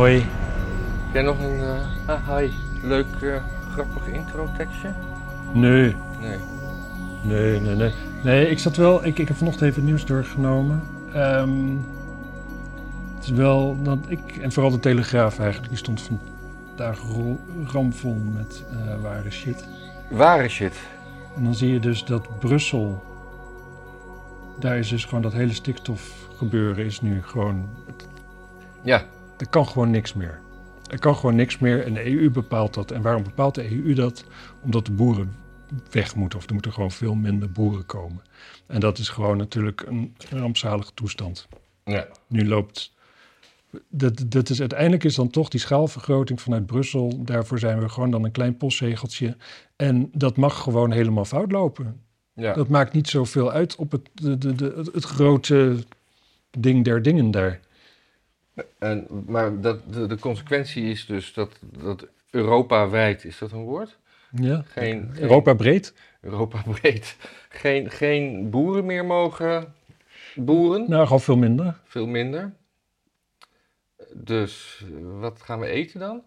Hoi. Heb jij nog een uh, ah, hi, leuk, uh, grappig intro-tekstje? Nee. Nee. Nee, nee, nee. Nee, ik zat wel... Ik, ik heb vanochtend even het nieuws doorgenomen. Um, het is wel dat ik... En vooral de Telegraaf eigenlijk. Die stond vandaag ramvol met uh, ware shit. Ware shit? En dan zie je dus dat Brussel... Daar is dus gewoon dat hele stikstofgebeuren is nu gewoon... Ja. Er kan gewoon niks meer. Er kan gewoon niks meer en de EU bepaalt dat. En waarom bepaalt de EU dat? Omdat de boeren weg moeten of er moeten gewoon veel minder boeren komen. En dat is gewoon natuurlijk een rampzalige toestand. Ja. Nu loopt. Dat, dat is, uiteindelijk is dan toch die schaalvergroting vanuit Brussel. Daarvoor zijn we gewoon dan een klein postzegeltje. En dat mag gewoon helemaal fout lopen. Ja. Dat maakt niet zoveel uit op het, de, de, de, het grote ding der dingen daar. En, maar dat, de, de consequentie is dus dat, dat Europa wijd, is dat een woord? Ja, geen, Europa breed. Europa breed. Geen, geen boeren meer mogen boeren. Nou, gewoon veel minder. Veel minder. Dus wat gaan we eten dan?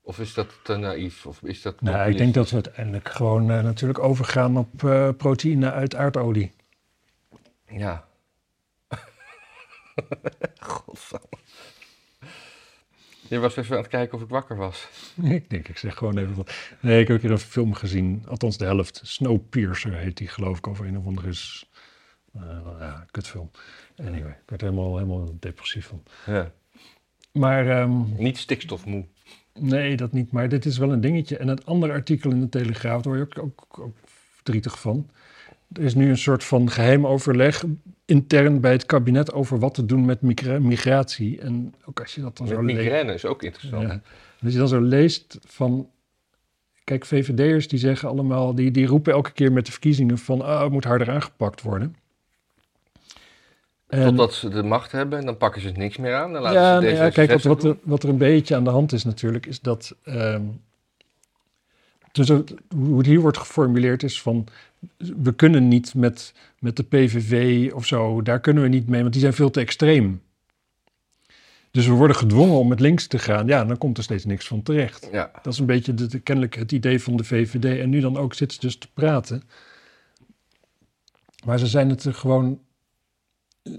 Of is dat te naïef? Of is dat nou, ik denk dat we uiteindelijk gewoon uh, natuurlijk overgaan op uh, proteïne uit aardolie. Ja. Godsamme. Je was even aan het kijken of ik wakker was. ik denk, ik zeg gewoon even wat. Nee, ik heb keer een film gezien, althans de helft. Snowpiercer heet die, geloof ik, over een of andere is. Uh, ja, kutfilm. Anyway, ik werd helemaal, helemaal depressief van. Ja. Maar... Um, niet stikstofmoe. Nee, dat niet. Maar dit is wel een dingetje. En het andere artikel in de Telegraaf, daar word je ook, ook, ook verdrietig van. Er is nu een soort van geheim overleg intern bij het kabinet over wat te doen met migratie. En ook als je dat dan met zo leest. Migraine is ook interessant. Ja. Als je dan zo leest van. Kijk, VVD'ers die zeggen allemaal, die, die roepen elke keer met de verkiezingen van, ah, het moet harder aangepakt worden. En, Totdat ze de macht hebben en dan pakken ze niks meer aan. Dan laten ja, ze deze ja, kijk, wat, wat, er, wat er een beetje aan de hand is natuurlijk, is dat um, dus hoe het hier wordt geformuleerd is van we kunnen niet met, met de PVV of zo, daar kunnen we niet mee, want die zijn veel te extreem. Dus we worden gedwongen om met links te gaan. Ja, dan komt er steeds niks van terecht. Ja. Dat is een beetje de, kennelijk het idee van de VVD. En nu dan ook zitten ze dus te praten. Maar ze zijn het er gewoon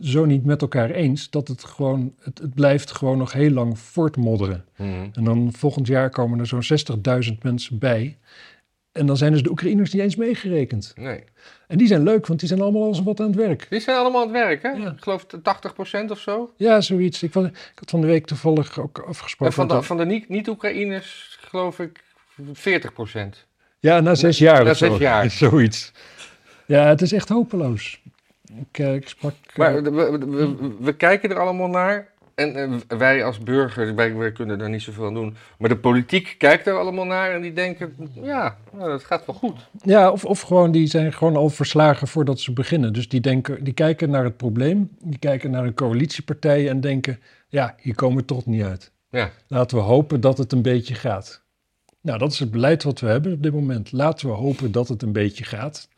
zo niet met elkaar eens dat het gewoon, het, het blijft gewoon nog heel lang voortmodderen. Mhm. En dan volgend jaar komen er zo'n 60.000 mensen bij. En dan zijn dus de Oekraïners niet eens meegerekend. Nee. En die zijn leuk, want die zijn allemaal als wat aan het werk. Die zijn allemaal aan het werk, hè? Ja. Ik geloof 80% of zo. Ja, zoiets. Ik, was, ik had van de week toevallig ook afgesproken. En van de, dat- van de niet- niet-Oekraïners geloof ik 40%. Ja, na zes jaar. na of zo. zes jaar. Zoiets. Ja, het is echt hopeloos. Ik, eh, ik sprak... eh, Maar we, we, we- we kijken er allemaal naar. En eh, wij als burger, wij, wij kunnen daar niet zoveel aan doen. Maar de politiek kijkt er allemaal naar en die denken, ja, nou, dat gaat wel goed. Ja, of, of gewoon die zijn gewoon al verslagen voordat ze beginnen. Dus die, denken, die kijken naar het probleem, die kijken naar een coalitiepartij en denken, ja, hier komen we toch niet uit. Ja, Laten we hopen dat het een beetje gaat. Nou, dat is het beleid wat we hebben op dit moment. Laten we hopen dat het een beetje gaat.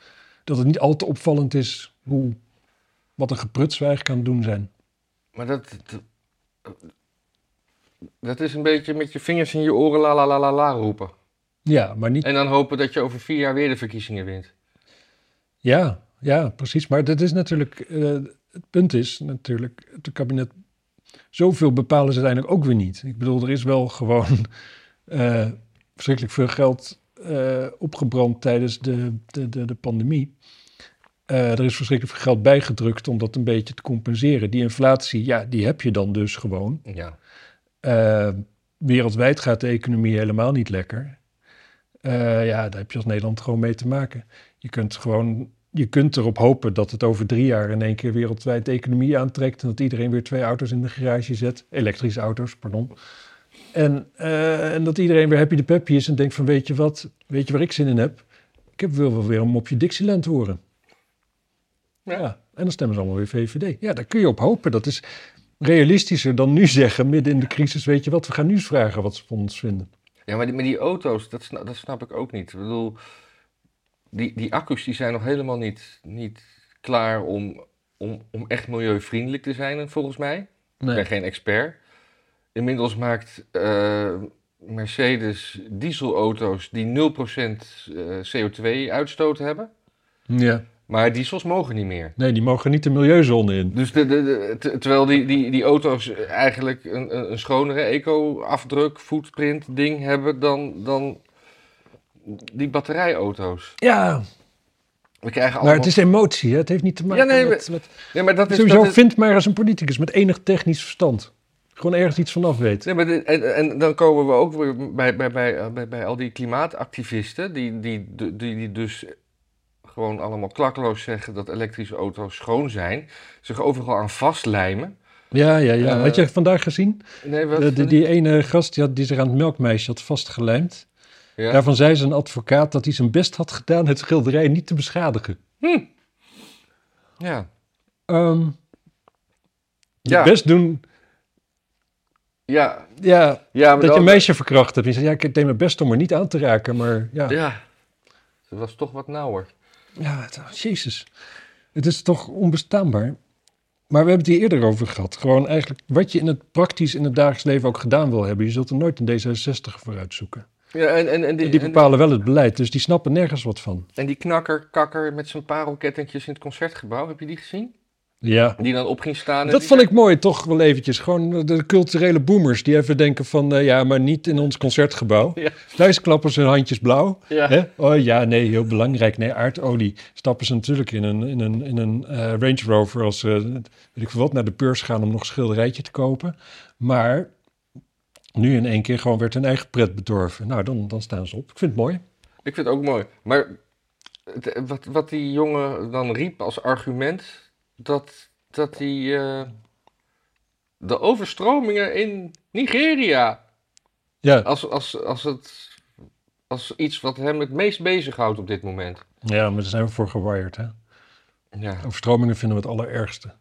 Dat het niet al te opvallend is hoe, wat een gepruts we eigenlijk aan het doen zijn. maar dat, dat, dat is een beetje met je vingers in je oren la la la la la roepen. Ja, maar niet En dan hopen dat je over vier jaar weer de verkiezingen wint. Ja, ja, precies. Maar dat is natuurlijk, eh, het punt is natuurlijk, het kabinet, zoveel bepalen ze uiteindelijk ook weer niet. Ik bedoel, er is wel gewoon eh, verschrikkelijk veel geld eh, opgebrand tijdens de, de, de, de pandemie. Eh, er is verschrikkelijk veel geld bijgedrukt om dat een beetje te compenseren. Die inflatie, ja, die heb je dan dus gewoon. Ja. Eh, wereldwijd gaat de economie helemaal niet lekker. Eh, ja, daar heb je als Nederland gewoon mee te maken. Je kunt gewoon, je kunt erop hopen dat het over drie jaar in één keer wereldwijd de economie aantrekt en dat iedereen weer twee auto's in de garage zet, elektrische auto's, pardon. En, en dat iedereen weer happy de peppy is en denkt van weet je wat, weet je waar ik zin in heb? Ik heb wil wel weer een mopje Dixieland horen. Ja. En dan stemmen ze allemaal weer VVD. Ja, daar kun je op hopen. Dat is realistischer dan nu zeggen, midden in de crisis, weet je wat, we gaan nu vragen wat ze van ons vinden. Ja, maar die, maar die auto's, dat snap, dat snap ik ook niet. Ik bedoel, die, die accu's die zijn nog helemaal niet, niet klaar om, om, om echt milieuvriendelijk te zijn, volgens mij. Ik ben geen expert. inmiddels maakt eh, Mercedes dieselauto's die 0% eh, CO2-uitstoot hebben. Ja. Maar diesels mogen niet meer. Nee, die mogen niet de milieuzone in. Dus de, de, de- te- terwijl die, die, die auto's eigenlijk een, een schonere eco-afdruk, footprint ding hebben dan, dan die batterijauto's. Ja, We krijgen maar allemaal... het is emotie, hè? het heeft niet te maken Ja, nee, met... met nee, maar dat is, sowieso dat is- vind maar eens een politicus met enig technisch verstand. Gewoon ergens iets vanaf weet. Nee, maar dit- en, en dan komen we ook weer bij, bij, bij, bij, bij al die klimaatactivisten, die, die, die, die dus gewoon allemaal klakkeloos zeggen dat elektrische auto's schoon zijn, zich overal aan vastlijmen. Ja, ja, ja. Eh, had je vandaag gezien? Nee, wat? De- die, die ene gast die, had, die zich aan het melkmeisje had vastgelijmd. ja? Daarvan zei zijn advocaat dat hij zijn best had gedaan het schilderij niet te beschadigen. ja. Ehm je Ja. best doen, Ja, ja, ja maar dat je een meisje verkracht hebt. Je zei, ja, ik deed mijn best om er niet aan te raken, maar ja. Ja, het was toch wat nauwer. Ja, het- jezus. Het is toch onbestaanbaar. Maar we hebben het hier eerder over gehad. Gewoon eigenlijk wat je in het praktisch in het dagelijks leven ook gedaan wil hebben. Je zult er nooit een D66 voor uitzoeken. Ja, en, en, en, die, Die en, bepalen wel het beleid, dus die snappen nergens wat van. en die knakker, kakker met zijn parelkettingjes in het concertgebouw, heb je die gezien? Ja, Die dan op ging staan. dat vond ik mooi, toch wel eventjes. Gewoon de culturele boomers die even denken van... eh, ja, maar niet in ons concertberg. Ja. Thuis klappen ze hun handjes blauw. Ja. Hè? Oh ja, nee, heel belangrijk. Nee, aardolie stappen ze natuurlijk in een, in een, in een eh, Range Rover... als ze, weet ik veel wat, naar de beurs gaan om nog een schilderijtje te kopen. Maar nu in één keer gewoon werd hun eigen pret bedorven. Nou, dan, dan staan ze op. Ik vind het mooi. Ik vind het ook mooi. Maar wat, wat die jongen dan riep als argument, dat, dat die, eh, de overstromingen in Nigeria, Ja, als, als, als, het, als iets wat hem het meest bezighoudt op dit moment. ja maar daar zijn we voor gewired, hè. Ja, Overstromingen vinden we het allerergste.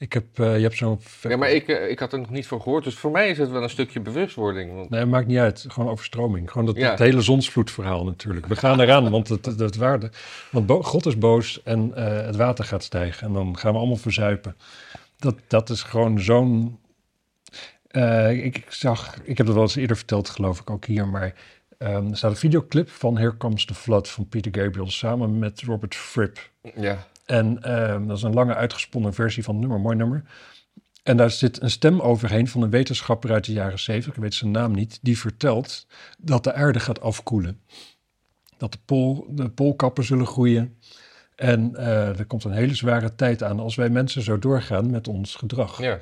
Ik heb, eh, je hebt zo'n... ja maar ik, eh, ik had er nog niet van gehoord, dus voor mij is het wel een stukje bewustwording. Want, Nee, maakt niet uit. Gewoon overstroming. Gewoon dat, Ja. dat hele zonsvloedverhaal natuurlijk. We gaan eraan, want het, het, waarde... Want God is boos en eh, het water gaat stijgen. En dan gaan we allemaal verzuipen. Dat, dat is gewoon zo'n... ik, ik zag... Ik heb het wel eens eerder verteld, geloof ik, ook hier. Maar ehm, er staat een videoclip van Here Comes the Flood van Peter Gabriel... samen met Robert Fripp. ja, En ehm, dat is een lange uitgesponnen versie van het nummer, mooi nummer. En daar zit een stem overheen van een wetenschapper uit de jaren 70, ik weet zijn naam niet, die vertelt dat de aarde gaat afkoelen. Dat de, pool, de poolkappen zullen groeien. En eh, er komt een hele zware tijd aan als wij mensen zo doorgaan met ons gedrag. ja.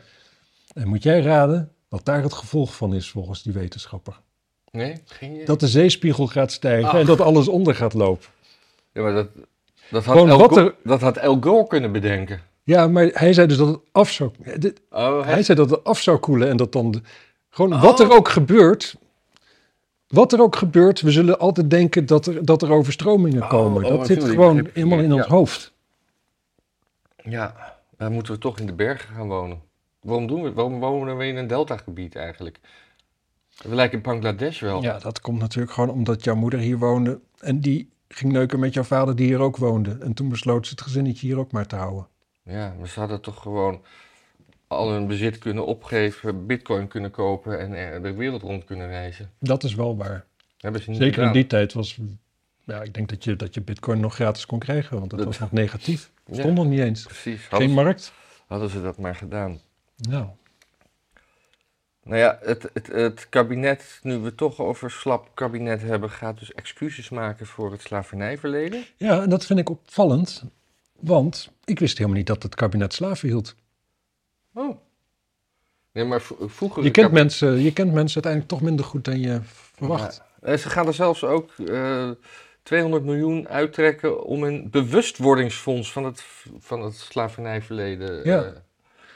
En moet jij raden wat daar het gevolg van is volgens die wetenschapper? Nee, geen idee. Dat de zeespiegel gaat stijgen Ach. en dat alles onder gaat lopen. Ja, maar dat, dat, had Gewoon El wat er- dat had El Gore kunnen bedenken. Ja, maar hij zei dus dat het af zou... dit- Oh, Hij zei dat het af zou koelen en dat dan... de- gewoon wat Oh. er ook gebeurt... Wat er ook gebeurt, we zullen altijd denken dat er, dat er overstromingen Oh, komen. oh, dat zit gewoon helemaal in ja. ons hoofd. Ja, dan moeten we toch in de bergen gaan wonen. Waarom doen we? Waarom wonen we in een deltagebied eigenlijk? We lijken in Bangladesh wel. Ja, dat komt natuurlijk gewoon omdat jouw moeder hier woonde. En die ging neuken met jouw vader die hier ook woonde. En toen besloot ze het gezinnetje hier ook maar te houden. Ja, maar ze hadden toch gewoon al hun bezit kunnen opgeven, bitcoin kunnen kopen en eh, de wereld rond kunnen reizen. Dat is wel waar. Hebben ze niet Zeker in die tijd was... Ja, ik denk dat je, dat je bitcoin nog gratis kon krijgen. Want dat Dat- was nog negatief. Ja. Stond nog niet eens. Precies, Geen hadden, ze- markt. hadden ze dat maar gedaan. Nou, Nou ja, het, het, het kabinet, nu we het toch over slap kabinet hebben, gaat dus excuses maken voor het slavernijverleden. Ja, en dat vind ik opvallend. Want ik wist helemaal niet dat het kabinet slaven hield. Oh. Nee, maar vroeger... Je kent, mensen, je kent mensen uiteindelijk toch minder goed dan je verwacht. Ja, eh, ze gaan er zelfs ook eh 200 miljoen uittrekken om een bewustwordingsfonds van het, van het slavernijverleden. Ja. eh,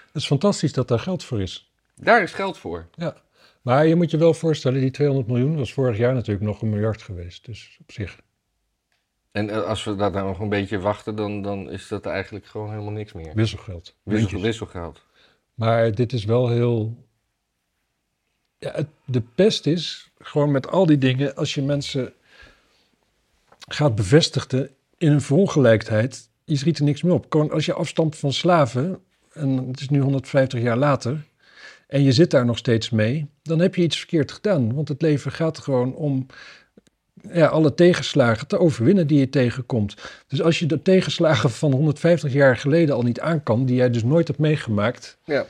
Het is fantastisch dat daar geld voor is. Daar is geld voor. Ja. Maar je moet je wel voorstellen, die 200 miljoen was vorig jaar natuurlijk nog een miljard geweest. Dus op zich. En eh, als we daar nou nog een beetje wachten, dan, dan is dat eigenlijk gewoon helemaal niks meer. Wisselgeld. Wissel, wisselgeld. Maar dit is wel heel. Ja, het- de pest is gewoon met al die dingen, als je mensen gaat bevestigen in een verongelijkheid, je schiet er niks meer op. Gewoon als je afstamt van slaven, en het is nu 150 jaar later, en je zit daar nog steeds mee, dan heb je iets verkeerd gedaan. Want het leven gaat gewoon om ja, alle tegenslagen te overwinnen die je tegenkomt. Dus als je de tegenslagen van 150 jaar geleden al niet aan kan, die jij dus nooit hebt meegemaakt, Ja.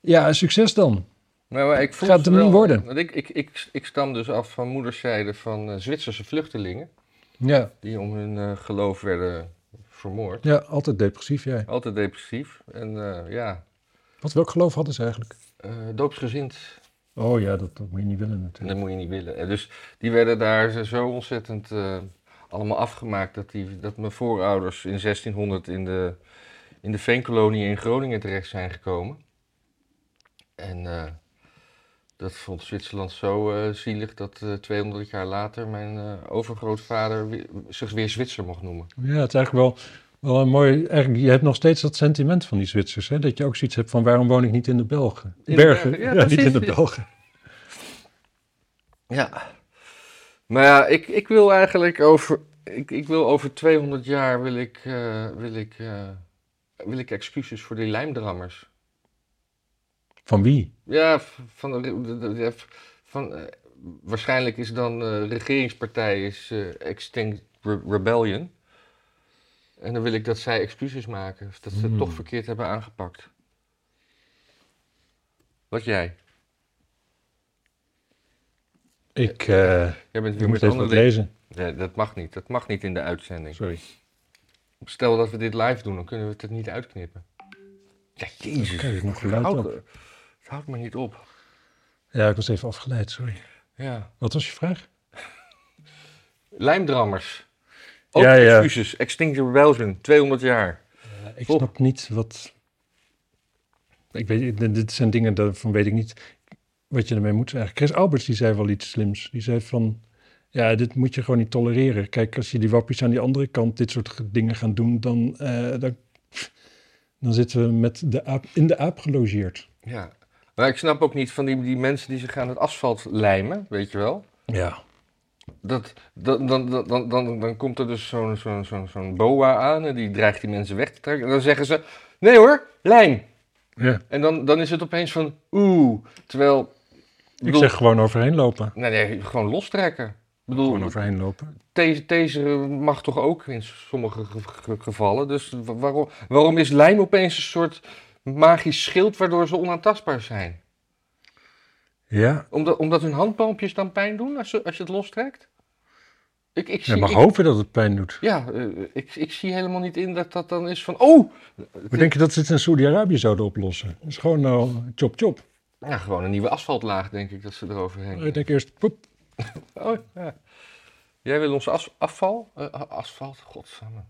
ja, succes dan. Nou, maar ik voel Gaat hem wel- niet worden. Want ik, ik, ik, ik stam dus af van moederszijde van eh, Zwitserse vluchtelingen. Ja, Die om hun eh, geloof werden vermoord. ja altijd depressief, jij. Altijd depressief. En eh, ja, Wat welk geloof hadden ze eigenlijk? Eh, doopsgezind. Oh ja, dat, dat moet je niet willen En natuurlijk. dat moet je niet willen. En dus die werden daar zo ontzettend eh, allemaal afgemaakt dat, die, dat mijn voorouders in 1600 in de, in de veenkolonie in Groningen terecht zijn gekomen. En eh, dat vond Zwitserland zo eh, zielig dat eh 200 jaar later mijn eh, overgrootvader zich weer Zwitser mocht noemen. Ja, het is eigenlijk wel, wel een mooi... Eigenlijk, je hebt nog steeds dat sentiment van die Zwitsers, hè? Dat je ook zoiets hebt van, waarom woon ik niet in de Belgen? de Bergen, bergen, ja, ja, niet in de. Belgen. Ja. Maar ja, ik, ik wil eigenlijk over, ik, ik wil over 200 jaar wil ik, eh, wil ik, eh, wil ik excuses voor die lijmdrammers. Van wie? Ja, van, de, van eh, waarschijnlijk is dan regeringspartij is Extinct Re- Rebellion. En dan wil ik dat zij excuses maken, dat ze het Hmm. toch verkeerd hebben aangepakt. Wat jij? Ik, eh Jij bent weer moet even wat lezen. Dat mag niet. Dat mag niet in de uitzending. Sorry. Stel dat we dit live doen, dan kunnen we het niet uitknippen. Ja, jezus. Kijk, ik nog het, geluid houdt, op. het houdt me niet op. Ja, ik was even afgeleid, sorry. Ja. Wat was je vraag? Lijmdrammers. Ook Ja, ja. excuses. Extinction Rebellion, 200 jaar. ik Top. snap niet wat... Ik weet, dit- zijn dingen daarvan weet ik niet wat je ermee moet. Eigenlijk Chris Alberts die zei wel iets slims. Die zei van, ja, dit moet je gewoon niet tolereren. Kijk, als je die wappies aan die andere kant dit soort ge- dingen gaan doen, dan, eh, dan, dan zitten we met de aap, in de aap gelogeerd. Ja. Maar ik snap ook niet van die, die mensen die zich aan het asfalt lijmen, weet je wel. Ja. Dat, dan, dan, dan, dan, komt er dus zo'n zo'n zo'n zo'n boa aan en die dreigt die mensen weg te trekken. En dan zeggen ze, nee hoor, lijm. ja. En dan, dan is het opeens van, oeh. Terwijl, Ik zeg gewoon overheen lopen. nee, nee, gewoon lostrekken. Ik bedoel, Gewoon overheen lopen. Deze, deze mag toch ook in sommige ge- ge- gevallen. Dus wa- waarom, waarom is lijm opeens een soort magisch schild waardoor ze onaantastbaar zijn? Ja, Omdat, omdat hun handpalmpjes dan pijn doen als je, als je het lostrekt? Ik, ik je zie, mag ik- hopen dat het pijn doet. ja, eh, ik, ik zie helemaal niet in dat dat dan is van... Oh! We denken dat ze het in Saudi-Arabië zouden oplossen. Het is gewoon nou chop chop. Ja, gewoon een nieuwe asfaltlaag, denk ik, dat ze eroverheen. Ik denk eerst, poep. Oh, ja. Jij wil ons as- afval? Eh, asfalt? Godsamme.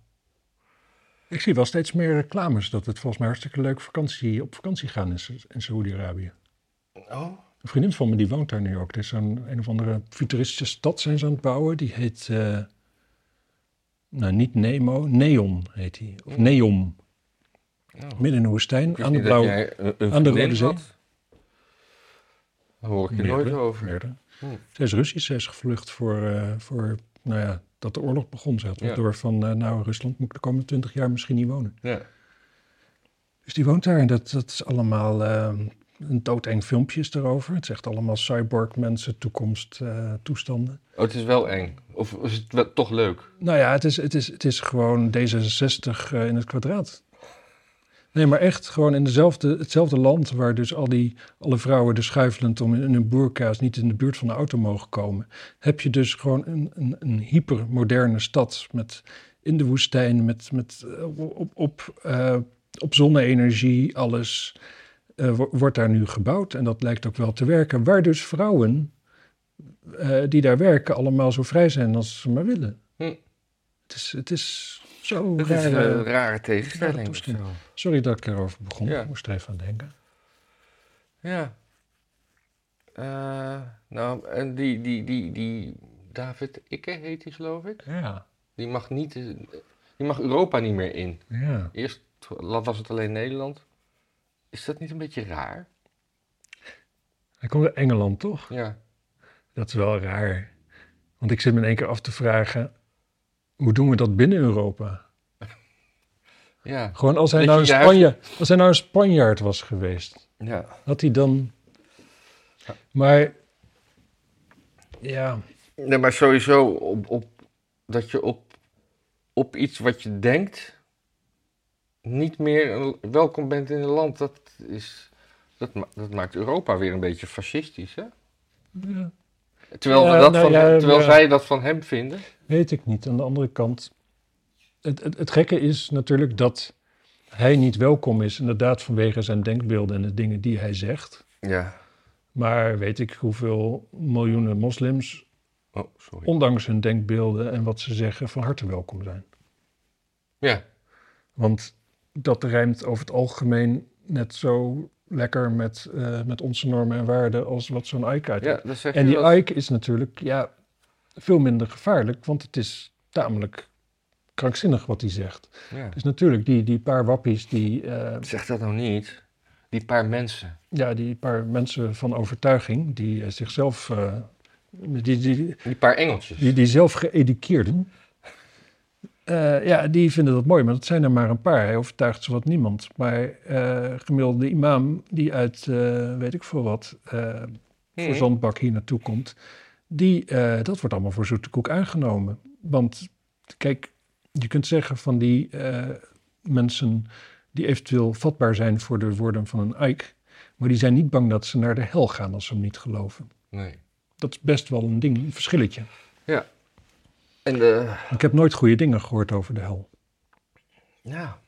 Ik zie wel steeds meer reclames dat het volgens mij hartstikke leuk vakantie, op vakantie gaan is in Saoedi-Arabië. Oh? Een vriendin van me die woont daar nu ook. Er is zo'n een of andere futuristische stad zijn ze aan het bouwen. Die heet, eh, nou niet Nemo, Neon heet die. Of Neom. Oh. Midden in de woestijn, aan de blauwe... een, een aan de Rode Zee. Daar hoor ik je nooit over. meerdere. Hm. Zij is Russisch, zij is gevlucht voor, eh, voor nou ja, dat de oorlog begon. Ze had Ja. door van, eh, nou Rusland moet ik de komende twintig jaar misschien niet wonen. Ja. Dus die woont daar en dat, dat is allemaal eh, een doodeng filmpje is erover. Het zegt allemaal cyborg mensen, toekomst, eh, toestanden. Oh, het is wel eng. Of is het wel, toch leuk? Nou ja, het is, het is, het is gewoon D66 eh, in het kwadraat. Nee, maar echt gewoon in dezelfde, hetzelfde land waar dus al die, alle vrouwen dus schuifelend om in hun boerka's niet in de buurt van de auto mogen komen. Heb je dus gewoon een, een, een hypermoderne stad met in de woestijn, met, met eh, op, op, op zonne-energie, alles wo- wordt daar nu gebouwd. En dat lijkt ook wel te werken. Waar dus vrouwen eh, die daar werken allemaal zo vrij zijn als ze maar willen. Hm. Het, is, het is zo Dat is raar, een eh, rare tegenstelling. rare. Sorry dat ik erover begon. Ja. Ik moest er even aan denken. Ja. Nou, en die, die, die, die David Ikke heet die, geloof ik. Ja, Die mag, niet, die mag Europa niet meer in. ja. Eerst was het alleen Nederland. Is dat niet een beetje raar? Hij komt uit Engeland, toch? Ja. Dat is wel raar. Want ik zit me in één keer af te vragen... hoe doen we dat binnen Europa? Ja. Gewoon als hij, nou een, Spanje, als hij nou een Spanjaard was geweest... Ja. had hij dan Maar ja, Nee, maar sowieso op, op, dat je op, op iets wat je denkt niet meer welkom bent in een land, dat, is, dat, ma- dat maakt Europa weer een beetje fascistisch, hè? ja, Terwijl, we Ja, dat nou van, ja, terwijl zij dat van hem vinden. weet ik niet. Aan de andere kant, het, het, het gekke is natuurlijk dat hij niet welkom is, inderdaad vanwege zijn denkbeelden en de dingen die hij zegt. Ja. Maar weet ik hoeveel miljoenen moslims, Oh, sorry. ondanks hun denkbeelden en wat ze zeggen, van harte welkom zijn. Ja. Want dat rijmt over het algemeen net zo lekker met, eh, met onze normen en waarden als wat zo'n Ike uit. ja, dat en die wel. Ike is natuurlijk ja, veel minder gevaarlijk, want het is tamelijk krankzinnig wat hij zegt. Ja. Dus natuurlijk, die, die paar wappies, die, eh, Zeg dat nou niet. Die paar mensen. ja, die paar mensen van overtuiging, die eh, zichzelf, die, die, Die paar engeltjes. die, die zelf geëduceerden, eh, ja, die vinden dat mooi, maar dat zijn er maar een paar. Hij overtuigt zowat niemand. Maar eh gemiddelde imam die uit, eh, weet ik veel wat, eh, voor zandbak hier naartoe komt, die, dat wordt allemaal voor zoete koek aangenomen. Want kijk, je kunt zeggen van die mensen die eventueel vatbaar zijn voor de woorden van een Ike, maar die zijn niet bang dat ze naar de hel gaan als ze hem niet geloven. Nee. Dat is best wel een ding, een verschilletje. En de... Ik heb nooit goede dingen gehoord over de hel. Ja.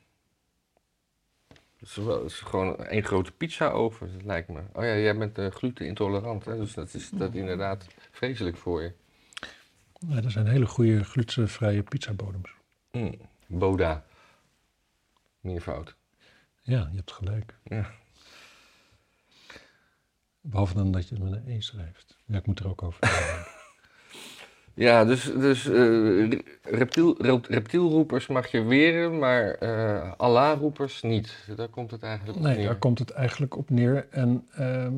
Het is, wel, het is gewoon één grote pizza over, dat lijkt me. Oh ja, jij bent uh, glutenintolerant, hè? dus dat is dat inderdaad vreselijk voor je. Ja, er zijn hele goede glutenvrije pizzabodems. Mm. Boda. Meervoud. Ja, je hebt gelijk. Ja. Behalve dan dat je het met een E schrijft. Ja, ik moet er ook over. Ja, dus, dus eh, reptiel, rep- reptielroepers mag je weren, maar eh Allah-roepers niet. Daar komt het eigenlijk op Nee, neer. daar komt het eigenlijk op neer. En, ehm,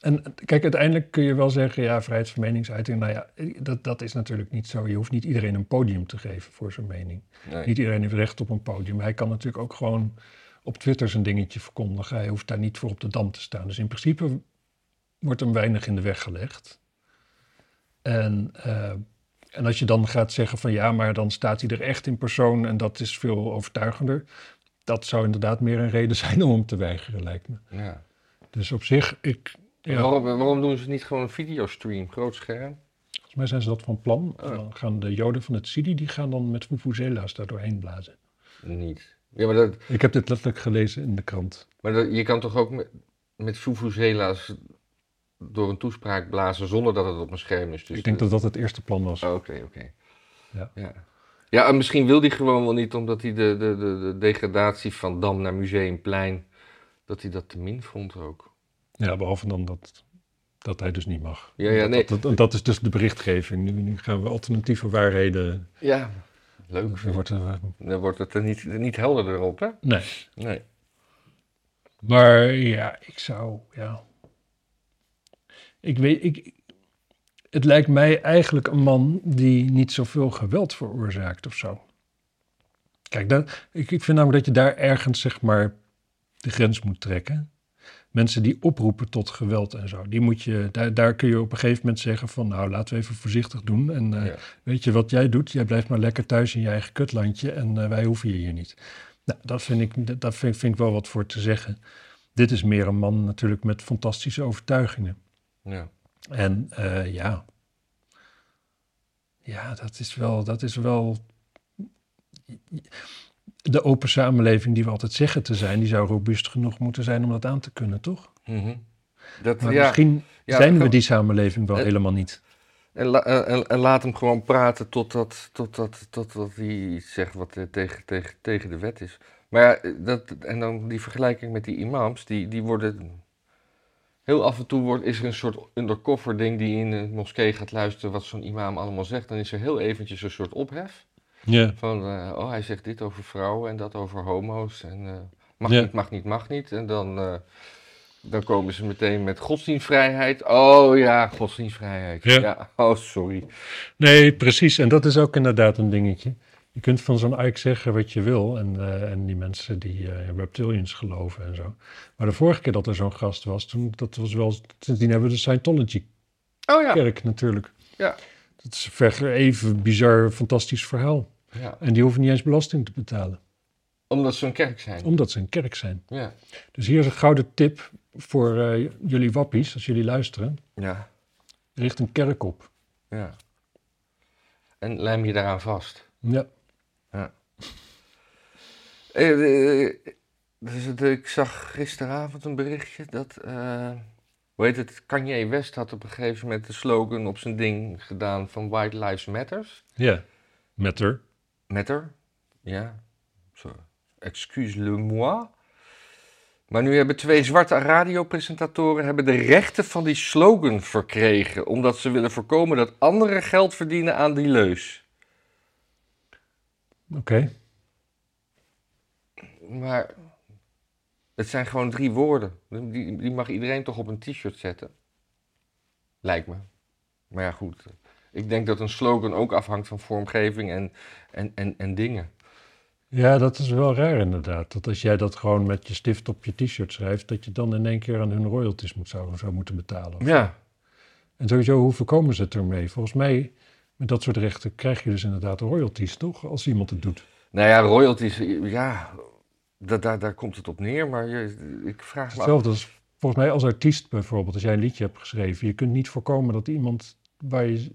en kijk, uiteindelijk kun je wel zeggen, ja, vrijheid van meningsuiting. Nou ja, dat, dat is natuurlijk niet zo. Je hoeft niet iedereen een podium te geven voor zijn mening. Nee. Niet iedereen heeft recht op een podium. Hij kan natuurlijk ook gewoon op Twitter zijn dingetje verkondigen. Hij hoeft daar niet voor op de dam te staan. Dus in principe wordt hem weinig in de weg gelegd. En, eh, en als je dan gaat zeggen van ja, maar dan staat hij er echt in persoon en dat is veel overtuigender. Dat zou inderdaad meer een reden zijn om hem te weigeren, lijkt me. Ja. Dus op zich, ik, ja, Waarom, waarom doen ze niet gewoon een videostream, groot scherm? volgens mij zijn ze dat van plan. Oh. Dan gaan de joden van het Sidi, die gaan dan met vuvuzela's daar doorheen blazen. Niet. Ja, maar, dat, Ik heb dit letterlijk gelezen in de krant. maar dat, je kan toch ook met, met vuvuzela's door een toespraak blazen zonder dat het op een scherm is. Dus ik denk dat dat het eerste plan was. Oh, Oké, oké. Ja. ja. Ja, en misschien wil hij gewoon wel niet, omdat hij de, de, de, de degradatie van Dam naar Museumplein, dat hij dat te min vond ook. Ja, behalve dan dat, dat hij dus niet mag. Ja, ja, nee. dat, dat, dat is dus de berichtgeving. Nu, nu gaan we alternatieve waarheden. Ja, leuk. Er wordt, eh, Dan wordt het er niet, niet helderder op, hè? nee. Nee. Maar ja, ik zou, ja. Ik weet, ik, het lijkt mij eigenlijk een man die niet zoveel geweld veroorzaakt of zo. Kijk, dat, ik, ik vind namelijk dat je daar ergens, zeg maar, de grens moet trekken. Mensen die oproepen tot geweld en zo, die moet je, daar, daar kun je op een gegeven moment zeggen van, nou, laten we even voorzichtig doen. En eh, Ja. weet je wat jij doet? Jij blijft maar lekker thuis in je eigen kutlandje en eh, wij hoeven je hier niet. Nou, dat vind ik, dat vind, vind ik wel wat voor te zeggen. Dit is meer een man natuurlijk met fantastische overtuigingen. Ja. En eh, ja, ja, dat is wel, dat is wel de open samenleving die we altijd zeggen te zijn, die zou robuust genoeg moeten zijn om dat aan te kunnen, toch? Mhm. Dat, Maar ja. misschien Ja, zijn we die samenleving wel Eh, helemaal niet. En, la- en, en- laat hem gewoon praten totdat, totdat, totdat hij iets zegt wat eh, tegen, tegen, tegen de wet is. Maar ja, eh, dat, en dan die vergelijking met die imams, die, die worden... Heel af en toe wordt, is er een soort undercover ding die in de moskee gaat luisteren wat zo'n imam allemaal zegt. Dan is er heel eventjes een soort ophef. Van, eh, oh, hij zegt dit over vrouwen en dat over homo's. En eh, mag niet, mag niet, mag niet. En dan, eh, dan komen ze meteen met godsdienstvrijheid. Oh ja, godsdienstvrijheid. Ja. Oh, sorry. Nee, precies. En dat is ook inderdaad een dingetje. Je kunt van zo'n Ike zeggen wat je wil. En, eh, en die mensen die in reptilians geloven en zo. Maar de vorige keer dat er zo'n gast was, toen, dat was wel... Sindsdien hebben we de Scientology-kerk Oh ja. natuurlijk. Ja. Dat is een even bizar, fantastisch verhaal. ja. En die hoeven niet eens belasting te betalen. Omdat ze een kerk zijn. Omdat ze een kerk zijn. Ja. Dus hier is een gouden tip voor eh, jullie wappies, als jullie luisteren. Ja. Richt een kerk op. Ja. En lijm je daaraan vast. Ja. Eh, eh, dus het, ik zag gisteravond een berichtje dat, eh, hoe heet het, Kanye West had op een gegeven moment de slogan op zijn ding gedaan van White Lives Matters. Ja. Matter. Matter, ja. Zo. Excuse-le-moi. Maar nu hebben twee zwarte radiopresentatoren hebben de rechten van die slogan verkregen, omdat ze willen voorkomen dat anderen geld verdienen aan die leus. Oké. Maar het zijn gewoon drie woorden. Die, die mag iedereen toch op een t-shirt zetten? Lijkt me. Maar ja, goed. Ik denk dat een slogan ook afhangt van vormgeving en, en, en, en dingen. Ja, dat is wel raar inderdaad. Dat als jij dat gewoon met je stift op je t-shirt schrijft, dat je dan in één keer aan hun royalties moet, zou, zou moeten betalen. Ja, En sowieso, hoe voorkomen ze het ermee? Volgens mij, met dat soort rechten krijg je dus inderdaad royalties, toch? Als iemand het doet. nou ja, royalties, ja, da, daar daar komt het op neer. Maar je, ik vraag me af. Hetzelfde als volgens mij als artiest bijvoorbeeld, als jij een liedje hebt geschreven. Je kunt niet voorkomen dat iemand waar je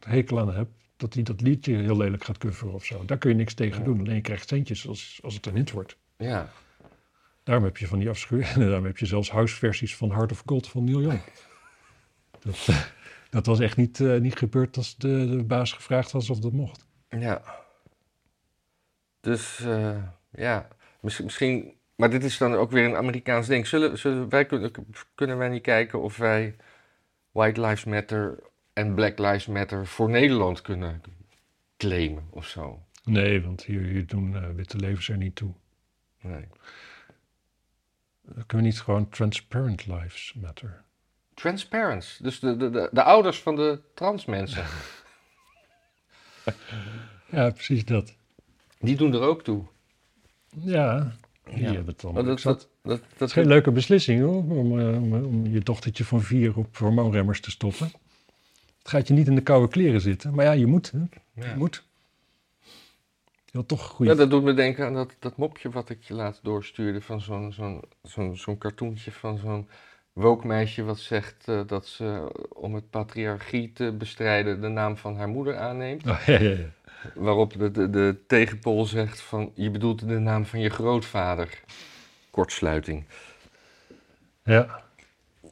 hekel aan hebt, dat hij dat liedje heel lelijk gaat coveren of zo. Daar kun je niks tegen Ja. doen. Alleen je krijgt centjes als, als het een hit wordt. Ja, Daarom heb je van die afschuw. En daarom heb je zelfs houseversies van Heart of Gold van Neil Young. Dat, dat was echt niet, eh, niet gebeurd als de, de baas gevraagd was of dat mocht. ja. Dus eh, ja, misschien, misschien. Maar dit is dan ook weer een Amerikaans ding. Zullen, zullen wij kunnen, kunnen wij niet kijken of wij White Lives Matter en Black Lives Matter voor Nederland kunnen claimen of zo? Nee, want hier, hier doen eh, witte levens er niet toe. Nee. Kunnen we niet gewoon transparent lives matter. Transparents, dus de, de, de, de ouders van de trans mensen, Ja, precies dat. die doen er ook toe. Ja, die Ja. hebben het dan. Dat, dat, dat, is geen leuke beslissing hoor, om, eh, om, om je dochtertje van vier op hormoonremmers te stoppen. Het gaat je niet in de koude kleren zitten, maar ja, je moet. Hè? ja. Je moet. Je wil toch goede Ja, dat doet me denken aan dat, dat mopje wat ik je laatst doorstuurde van zo'n zo'n zo'n zo'n cartoontje van zo'n woke meisje wat zegt eh, dat ze om het patriarchie te bestrijden de naam van haar moeder aanneemt. Oh, ja, ja, ja. Waarop de, de, de tegenpool zegt van je bedoelt de naam van je grootvader. Kortsluiting. ja.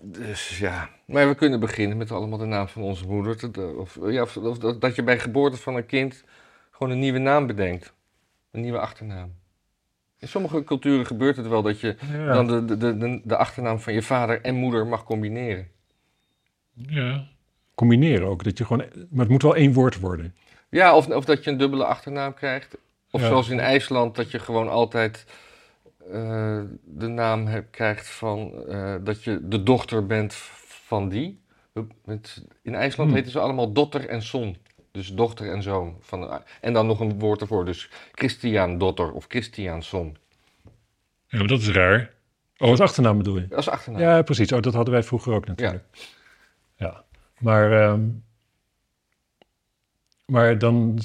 Dus ja, maar we kunnen beginnen met allemaal de naam van onze moeder. Te- Of, ja, of, of dat- dat je bij geboorte van een kind gewoon een nieuwe naam bedenkt. Een nieuwe achternaam. In sommige culturen gebeurt het wel dat je Ja. dan de, de, de, de, achternaam van je vader en moeder mag combineren. ja. Combineren ook, dat je gewoon, maar het moet wel één woord worden. Ja, of, of dat je een dubbele achternaam krijgt. Of Ja. zoals in IJsland, dat je gewoon altijd eh, de naam hebt, krijgt van eh, dat je de dochter bent van die. In IJsland Hmm. heten ze allemaal dochter en zoon. Dus dochter en zoon. Van, en dan nog een woord ervoor. Dus Christian dotter of Christian zoon. Ja, maar dat is raar. Oh, als achternaam bedoel je? Als achternaam. Ja, precies. Oh, dat hadden wij vroeger ook natuurlijk. Ja. Maar, ehm, maar dan,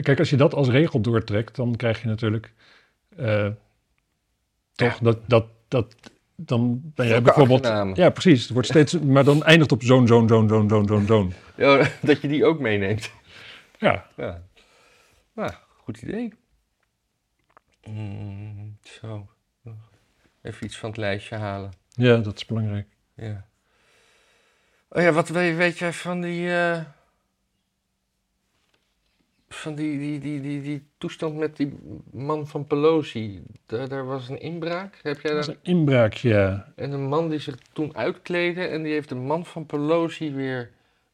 kijk, als je dat als regel doortrekt, dan krijg je natuurlijk eh, toch dat, dat, dat, dan ben jij bijvoorbeeld, achternamen? ja, precies. Het wordt steeds, maar dan eindigt op zoon, zoon, zoon, zoon, zoon, zoon, zoon. Ja, dat je die ook meeneemt. Ja, Ja. Nou, goed idee. Mm, zo. Even iets van het lijstje halen. ja, dat is belangrijk. Ja. Oh ja, wat weet, weet jij van die. eh, van die, die, die, die, die toestand met die man van Pelosi? Daar, daar was een inbraak. Heb jij Dat daar? een inbraak, ja. En een man die zich toen uitkleedde en die heeft de man van Pelosi weer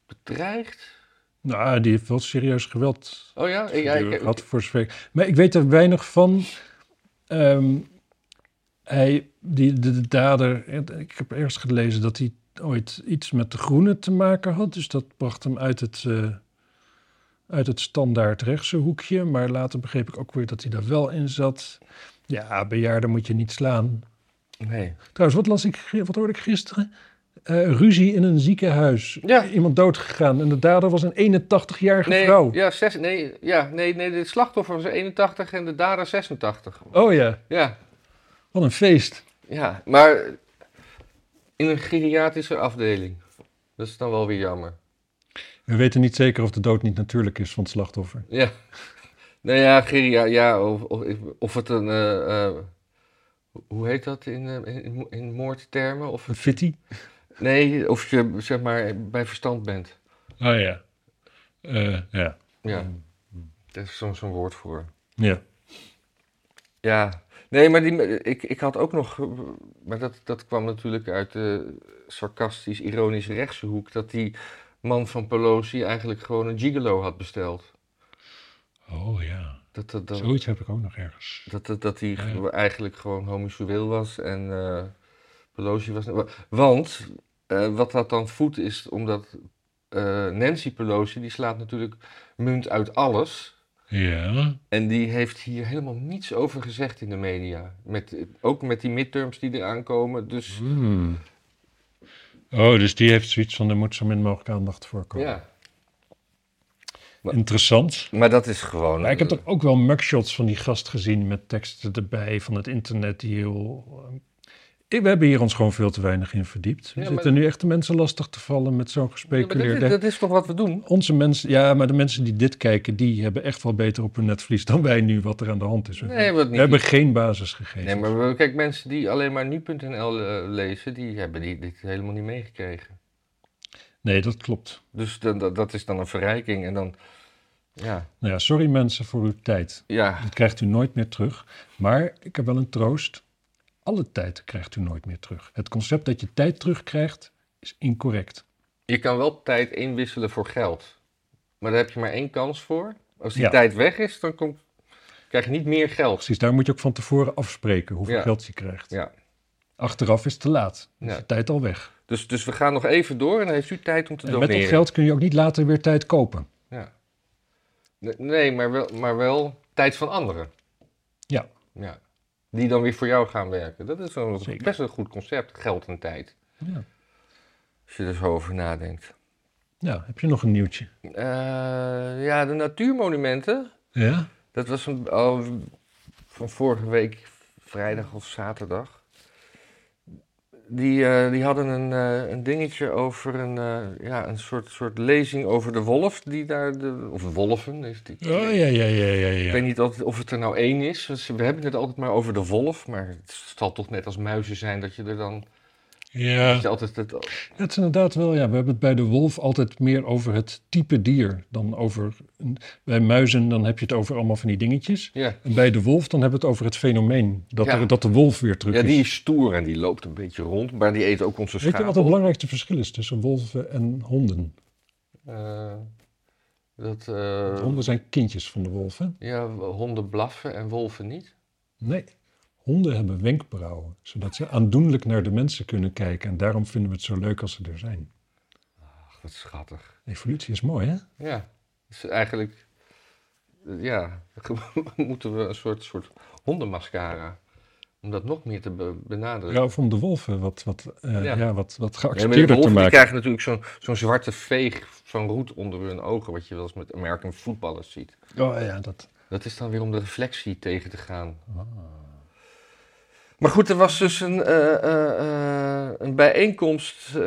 bedreigd. Nou, die heeft wel serieus geweld Oh ja, ik, ja, ik, gehad voor zover. Maar ik weet er weinig van. Ehm, hij, die, de, de dader, ik heb ergens gelezen dat hij ooit iets met de groenen te maken had. Dus dat bracht hem uit het, eh, uit het standaard rechtse hoekje. Maar later begreep ik ook weer dat hij daar wel in zat. Ja, bejaarden moet je niet slaan. Nee. Trouwens, wat, las ik, wat hoorde ik gisteren? Eh, ruzie in een ziekenhuis. Ja. Iemand doodgegaan. En de dader was een 81-jarige Nee, vrouw. ja, zes, nee, ja, nee, nee, de slachtoffer was 81 en de dader 86. Oh ja, Ja, wat een feest. ja, maar in een geriatrische afdeling. Dat is dan wel weer jammer. We weten niet zeker of de dood niet natuurlijk is van het slachtoffer. Ja. Nou ja, geria, ja, of, of, of het een, eh, eh, hoe heet dat in, eh, in, in moordtermen? Of, Een fitty? nee, of je zeg maar bij verstand bent. Oh ja. Ja. Ja, daar is zo'n zo'n woord voor. Ja. Ja, nee, maar die, ik, ik had ook nog, maar dat, dat kwam natuurlijk uit de sarcastisch-ironische rechtse hoek, dat die man van Pelosi eigenlijk gewoon een gigolo had besteld. Oh ja. Dat, dat, dat, Zoiets heb ik ook nog ergens. dat, dat, dat hij Ja. eigenlijk gewoon homoseksueel was en eh, Pelosi was... Want, eh, wat dat dan voedt is, omdat eh, Nancy Pelosi, die slaat natuurlijk munt uit alles... Ja. En die heeft hier helemaal niets over gezegd in de media. Met, ook met die midterms die eraan komen. Dus Hmm. Oh, dus die heeft zoiets van, er moet zo min mogelijk aandacht voor komen. ja. Interessant. Maar dat is gewoon. Maar ik heb toch ook wel mugshots van die gast gezien met teksten erbij van het internet die heel... We hebben hier ons gewoon veel te weinig in verdiept. We Ja, zitten nu echt de mensen lastig te vallen met zo'n Ja, gespeculeerde... dat, is, dat is toch wat we doen? Onze mensen, ja, maar de mensen die dit kijken, die hebben echt wel beter op hun netvlies dan wij nu wat er aan de hand is. Nee, we niet. hebben geen basisgegevens. Nee, maar we- kijk, mensen die alleen maar nu.nl eh, lezen, die hebben die, dit helemaal niet meegekregen. Nee, dat klopt. Dus dan, dat, dat is dan een verrijking. En dan, ja, Nou ja, sorry mensen voor uw tijd. ja, Dat krijgt u nooit meer terug. Maar ik heb wel een troost. Alle tijd krijgt u nooit meer terug. Het concept dat je tijd terugkrijgt is incorrect. je kan wel tijd inwisselen voor geld. Maar daar heb je maar één kans voor. Als die Ja. tijd weg is, dan komt, krijg je niet meer geld. Precies, daar moet je ook van tevoren afspreken hoeveel Ja. geld je krijgt. Ja. Achteraf is het te laat. Dan is de tijd al weg. Dus, dus we gaan nog even door en dan heeft u tijd om te En doneren. met dat geld kun je ook niet later weer tijd kopen. Ja. Nee, Nee, maar wel, maar wel tijd van anderen. Ja. ja. Die dan weer voor jou gaan werken. Dat is Zeker. best een goed concept, geld en tijd. Ja. Als je er zo over nadenkt. ja, heb je nog een nieuwtje? Eh, ja, de natuurmonumenten. Ja? Dat was een, al van vorige week, vrijdag of zaterdag. Die, eh, die hadden een, eh, een dingetje over een, eh, ja, een soort, soort lezing over de wolf. Die daar de, of wolven. Is die, Oh, ja, ja, ja, ja, Ik ja. weet niet altijd of het er nou één is. We hebben het altijd maar over de wolf. Maar het zal toch net als muizen zijn dat je er dan... Ja, altijd het, het is inderdaad wel, ja, we hebben het bij de wolf altijd meer over het type dier dan over... bij muizen dan heb je het over allemaal van die dingetjes. ja. En bij de wolf dan hebben we het over het fenomeen dat, Ja. er, dat de wolf weer terug ja, is. die is stoer en die loopt een beetje rond. Maar die eet ook onze Weet je schapen. wat het belangrijkste verschil is tussen wolven en honden? Eh, dat, eh, Honden zijn kindjes van de wolven. Ja, honden blaffen en wolven niet. Nee, honden hebben wenkbrauwen, zodat ze aandoenlijk naar de mensen kunnen kijken. En daarom vinden we het zo leuk als ze er zijn. Ach, wat schattig. Evolutie is mooi, hè? Ja, dus eigenlijk... Ja, moeten we een soort, soort hondenmascara... om dat nog meer te be- benadrukken. Ja, of om de wolven wat, wat, eh, Ja. ja. wat, wat Ja, maar de geaccepteerder te wolven die maken. krijgen natuurlijk zo'n zo'n zwarte veeg van roet onder hun ogen... wat je wel eens met American voetballers ziet. Oh ja, dat... Dat is dan weer om de reflectie tegen te gaan. Ah. Maar goed, er was dus een, eh, eh, eh, een bijeenkomst.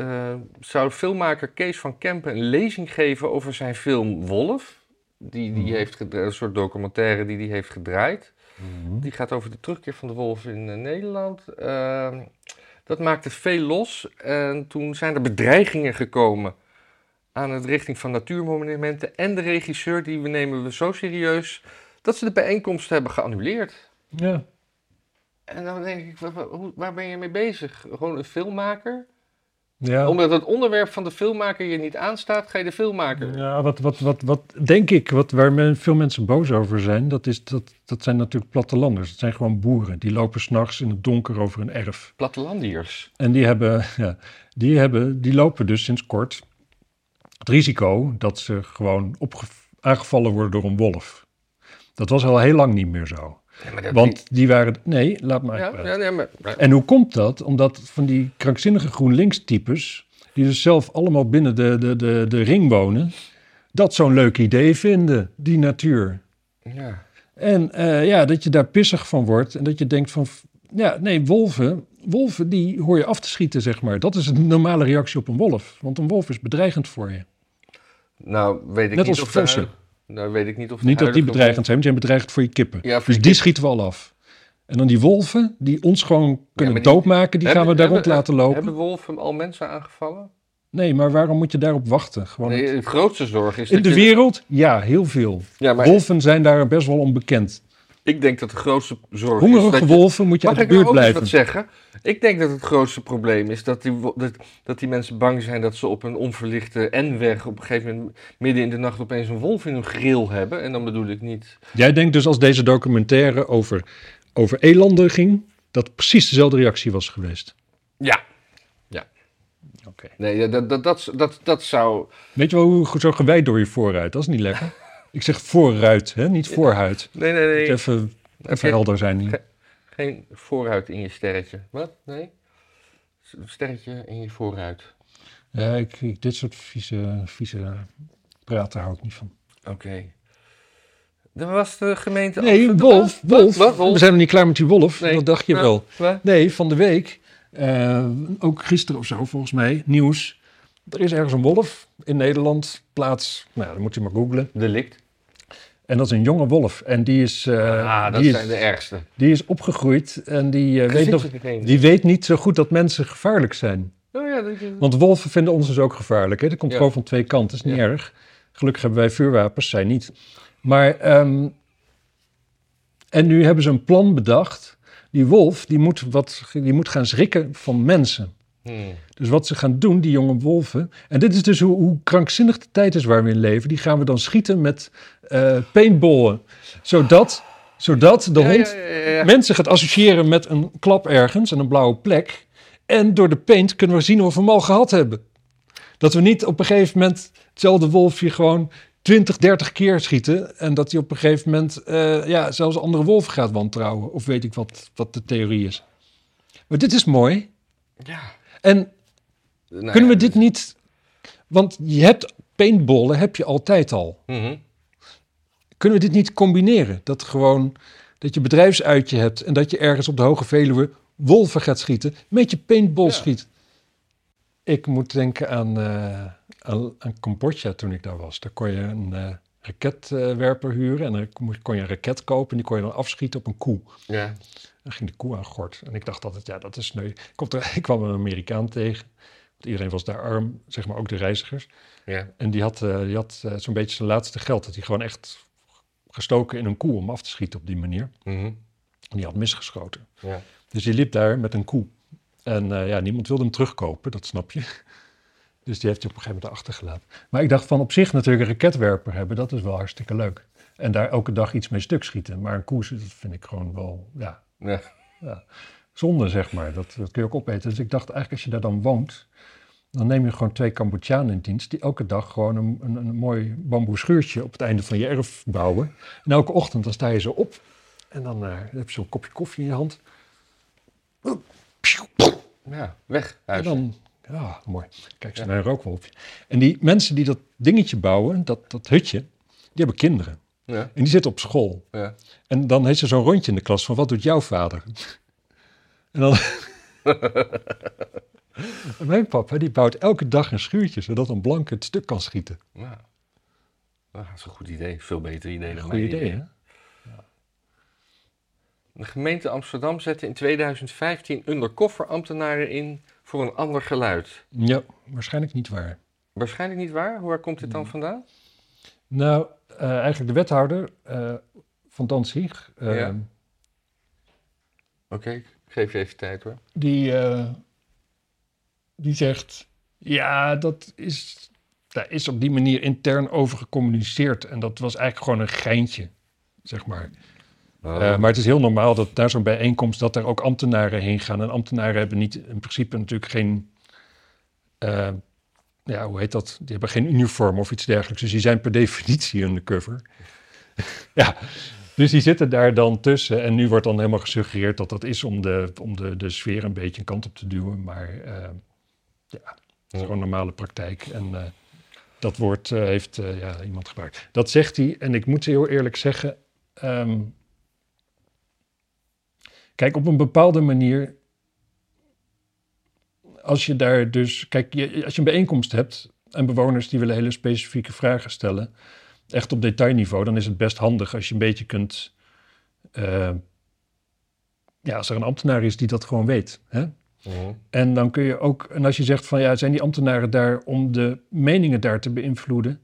zou filmmaker Kees van Kempen een lezing geven over zijn film Wolf. Die, die Mhm. heeft een soort documentaire die hij heeft gedraaid. Mhm. Die gaat over de terugkeer van de wolf in Nederland. Ehm, dat maakte veel los. En toen zijn er bedreigingen gekomen aan het richting van natuurmonumenten. En de regisseur, die we nemen we zo serieus, dat ze de bijeenkomst hebben geannuleerd. Ja. En dan denk ik, wa- wa- hoe- waar ben je mee bezig? Gewoon een filmmaker? Ja. Omdat het onderwerp van de filmmaker je niet aanstaat, ga je de filmmaker. Ja, wat, wat, wat, wat denk ik, wat, waar men, veel mensen boos over zijn, dat, is, dat, dat zijn natuurlijk plattelanders. Dat zijn gewoon boeren. Die lopen s'nachts in het donker over een erf. Plattelandiërs. En die, hebben, ja, die, hebben, die lopen dus sinds kort het risico dat ze gewoon aangevallen worden door een wolf. Dat was al heel lang niet meer zo. Want die waren... Nee, laat maar. Ja, ja, ja, maar, En hoe komt dat? Omdat van die krankzinnige GroenLinks-types, die dus zelf allemaal binnen de, de, de, de ring wonen, dat zo'n leuk idee vinden, die natuur. ja. En eh, ja, dat je daar pissig van wordt en dat je denkt van, ja, nee, wolven, wolven die hoor je af te schieten, zeg maar. Dat is een normale reactie op een wolf, want een wolf is bedreigend voor je. Nou, weet ik Net niet als of vossen. Nou, weet ik niet of Niet dat die bedreigend zijn, want die zijn bedreigend voor je kippen. Ja, voor dus je die kip- schieten we al af. En dan die wolven, die ons gewoon kunnen maar die- doodmaken, die gaan we daar rond laten lopen. Hebben wolven al mensen aangevallen? Nee, maar waarom moet je daarop wachten? Gewoon Nee, het- de grootste zorg is In de je- wereld? Ja, heel veel. Ja, maar Wolven zijn daar best wel onbekend. Ik denk dat de grootste zorg is Hongerige dat je... wolven moet je uit ik de nou buurt blijven. wat zeggen? Ik denk dat het grootste probleem is dat die, dat, dat die mensen bang zijn dat ze op een onverlichte N-weg op een gegeven moment midden in de nacht opeens een wolf in hun grill hebben. En dan bedoel ik niet... Jij denkt dus als deze documentaire over, over elanden ging, dat precies dezelfde reactie was geweest. Ja. Oké. Nee, ja, dat, dat, dat, dat, dat zou... Weet je wel hoe zo gewijd door je vooruit? Dat is niet lekker. Ik zeg vooruit, hè? niet voorhuid. Nee, nee, nee. Moet Even, even helder zijn hier. Geen vooruit in je sterretje. Wat? Nee? Sterretje in je vooruit. Ja, ik, ik- dit soort vieze, vieze praten hou ik niet van. Oké. Dat was de gemeente... Nee, Amsterdam. wolf, wolf. Wat? We zijn nog niet klaar met die wolf. Nee. Dat dacht je wel. Wat? Nee, van de week, eh, ook gisteren of zo volgens mij, nieuws. Er is ergens een wolf in Nederland, plaats, nou ja, dan moet je maar googlen. Delict. En dat is een jonge wolf. En die is, eh, ah, dat die zijn is, de ergste. die is opgegroeid en die, eh, weet nog, die weet niet zo goed dat mensen gevaarlijk zijn. Oh ja, dat, Want wolven vinden ons dus ook gevaarlijk. Hè? Dat komt Ja. gewoon van twee kanten, is niet Ja. erg. Gelukkig hebben wij vuurwapens, zij niet. Maar, ehm, en nu hebben ze een plan bedacht. Die wolf, die moet, wat, die moet gaan schrikken van mensen. Hmm. Dus wat ze gaan doen, die jonge wolven. En dit is dus hoe, hoe krankzinnig de tijd is waar we in leven. Die gaan we dan schieten met paintballen. Zodat, zodat de hond mensen gaat associëren met een klap ergens en een blauwe plek. En door de paint kunnen we zien of we hem al gehad hebben. Dat we niet op een gegeven moment hetzelfde wolfje gewoon 20, 30 keer schieten. En dat hij op een gegeven moment eh, ja, zelfs andere wolven gaat wantrouwen. Of weet ik wat, wat de theorie is. Maar dit is mooi. Ja. En Nou kunnen we dit niet... Want je hebt paintballen, heb je altijd al. Mhm. Kunnen we dit niet combineren? Dat gewoon dat je bedrijfsuitje hebt en dat je ergens op de Hoge Veluwe wolven gaat schieten met je paintball Ja. schiet. Ik moet denken aan, eh, aan, aan Cambodja toen ik daar was. Daar kon je een eh, raketwerper huren en dan kon- je een raket kopen en die kon je dan afschieten op een koe. Ja. Dan ging de koe aan gort. En ik dacht altijd, ja, dat is sneu. Ik, er, ik kwam een Amerikaan tegen. Want iedereen was daar arm, zeg maar ook de reizigers. Ja. En die had, eh, die had zo'n beetje zijn laatste geld. Dat hij gewoon echt gestoken in een koe om af te schieten op die manier. Mhm. En die had misgeschoten. Ja. Dus die liep daar met een koe. En eh, ja, niemand wilde hem terugkopen, dat snap je. Dus die heeft hij op een gegeven moment achtergelaten. Maar ik dacht van op zich natuurlijk een raketwerper hebben, dat is wel hartstikke leuk. En daar elke dag iets mee stuk schieten. Maar een koe, dat vind ik gewoon wel, ja, Ja. zonde zeg maar. Dat, dat kun je ook opeten. Dus ik dacht eigenlijk als je daar dan woont, dan neem je gewoon twee Cambodjanen in dienst... die elke dag gewoon een, een, een mooi bamboe schuurtje op het einde van je erf bouwen. En elke ochtend dan sta je zo op en dan eh, heb je zo'n kopje koffie in je hand... Ja. Weg. En dan, ja, mooi. Kijk, ze naar een rookwolfje. En die mensen die dat dingetje bouwen, dat, dat hutje, die hebben kinderen. Ja. En die zitten op school. Ja. En dan heeft ze zo'n rondje in de klas van, wat doet jouw vader? En dan... Mijn papa, die bouwt elke dag een schuurtje, zodat een blanke het stuk kan schieten. Ja. Nou, dat is een goed idee. Veel beter idee dan Goed idee, hè? De gemeente Amsterdam zette in 2015 undercover ambtenaren in voor een ander geluid. Ja, waarschijnlijk niet waar. Waarschijnlijk niet waar. Waar komt dit dan vandaan? Nou, eh, eigenlijk de wethouder eh, van Danzig, Ja. Oké, ik geef je even tijd hoor. die, die zegt, ja, dat is, daar is op die manier intern over gecommuniceerd. En dat was eigenlijk gewoon een geintje, zeg maar. Oh. Eh, maar het is heel normaal dat naar zo'n bijeenkomst dat er ook ambtenaren heen gaan. En ambtenaren hebben niet in principe natuurlijk geen, eh, ja, hoe heet dat? Die hebben geen uniform of iets dergelijks. Dus die zijn per definitie undercover. ja, dus die zitten daar dan tussen. En nu wordt dan helemaal gesuggereerd dat dat is om de, om de, de sfeer een beetje een kant op te duwen. Maar uh, ja, het is gewoon normale praktijk. En uh, dat woord uh, heeft ja, iemand gebruikt. Dat zegt hij. En ik moet heel eerlijk zeggen. Um, kijk, op een bepaalde manier als je daar dus, kijk, je, als je een bijeenkomst hebt en bewoners die willen hele specifieke vragen stellen, echt op detailniveau, dan is het best handig als je een beetje kunt, ja, als er een ambtenaar is die dat gewoon weet. Hè? Mhm. En dan kun je ook, en als je zegt van ja, zijn die ambtenaren daar om de meningen daar te beïnvloeden?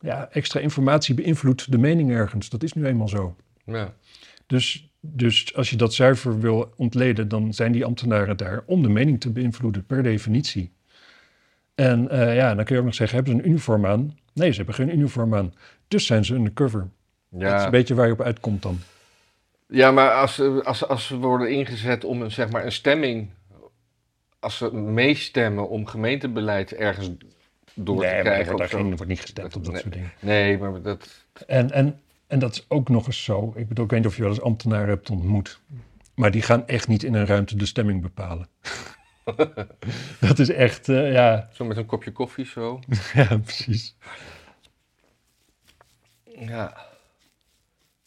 Ja, extra informatie beïnvloedt de mening ergens. Dat is nu eenmaal zo. Ja. Dus dus als je dat zuiver wil ontleden, dan zijn die ambtenaren daar om de mening te beïnvloeden, per definitie. En uh, ja, dan kun je ook nog zeggen, hebben ze een uniform aan? Nee, ze hebben geen uniform aan. Dus zijn ze undercover. Ja. Dat is een beetje waar je op uitkomt dan. Ja, maar als, als, als ze worden ingezet om een, zeg maar, een stemming, als ze meestemmen om gemeentebeleid ergens door nee, te krijgen. Nee, wordt, wordt niet gestemd op dat soort dingen. Nee, maar dat... En, en en dat is ook nog eens zo. Ik bedoel, ik weet niet of je wel eens ambtenaren hebt ontmoet. Maar die gaan echt niet in een ruimte de stemming bepalen. dat is echt, uh, ja. Zo met een kopje koffie zo. ja, precies. Ja.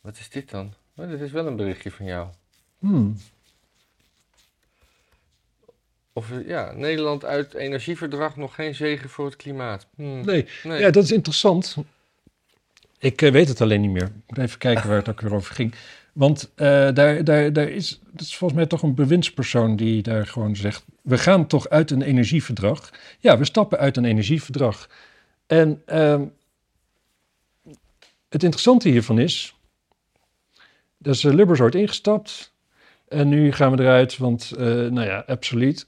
Wat is dit dan? Oh, dit is wel een berichtje van jou. Hmm. Of ja, Nederland uit energieverdrag nog geen zegen voor het klimaat. Hmm. Nee. nee. ja, dat is interessant. Ik uh, weet het alleen niet meer. Ik moet even kijken waar het ook weer over ging. Want uh, daar, daar, daar is, dat is volgens mij toch een bewindspersoon die daar gewoon zegt: We gaan toch uit een energieverdrag? Ja, we stappen uit een energieverdrag. En uh, het interessante hiervan is: dat is Lubbers ooit ingestapt. En nu gaan we eruit, want, nou ja, absoluut.